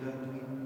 benedicta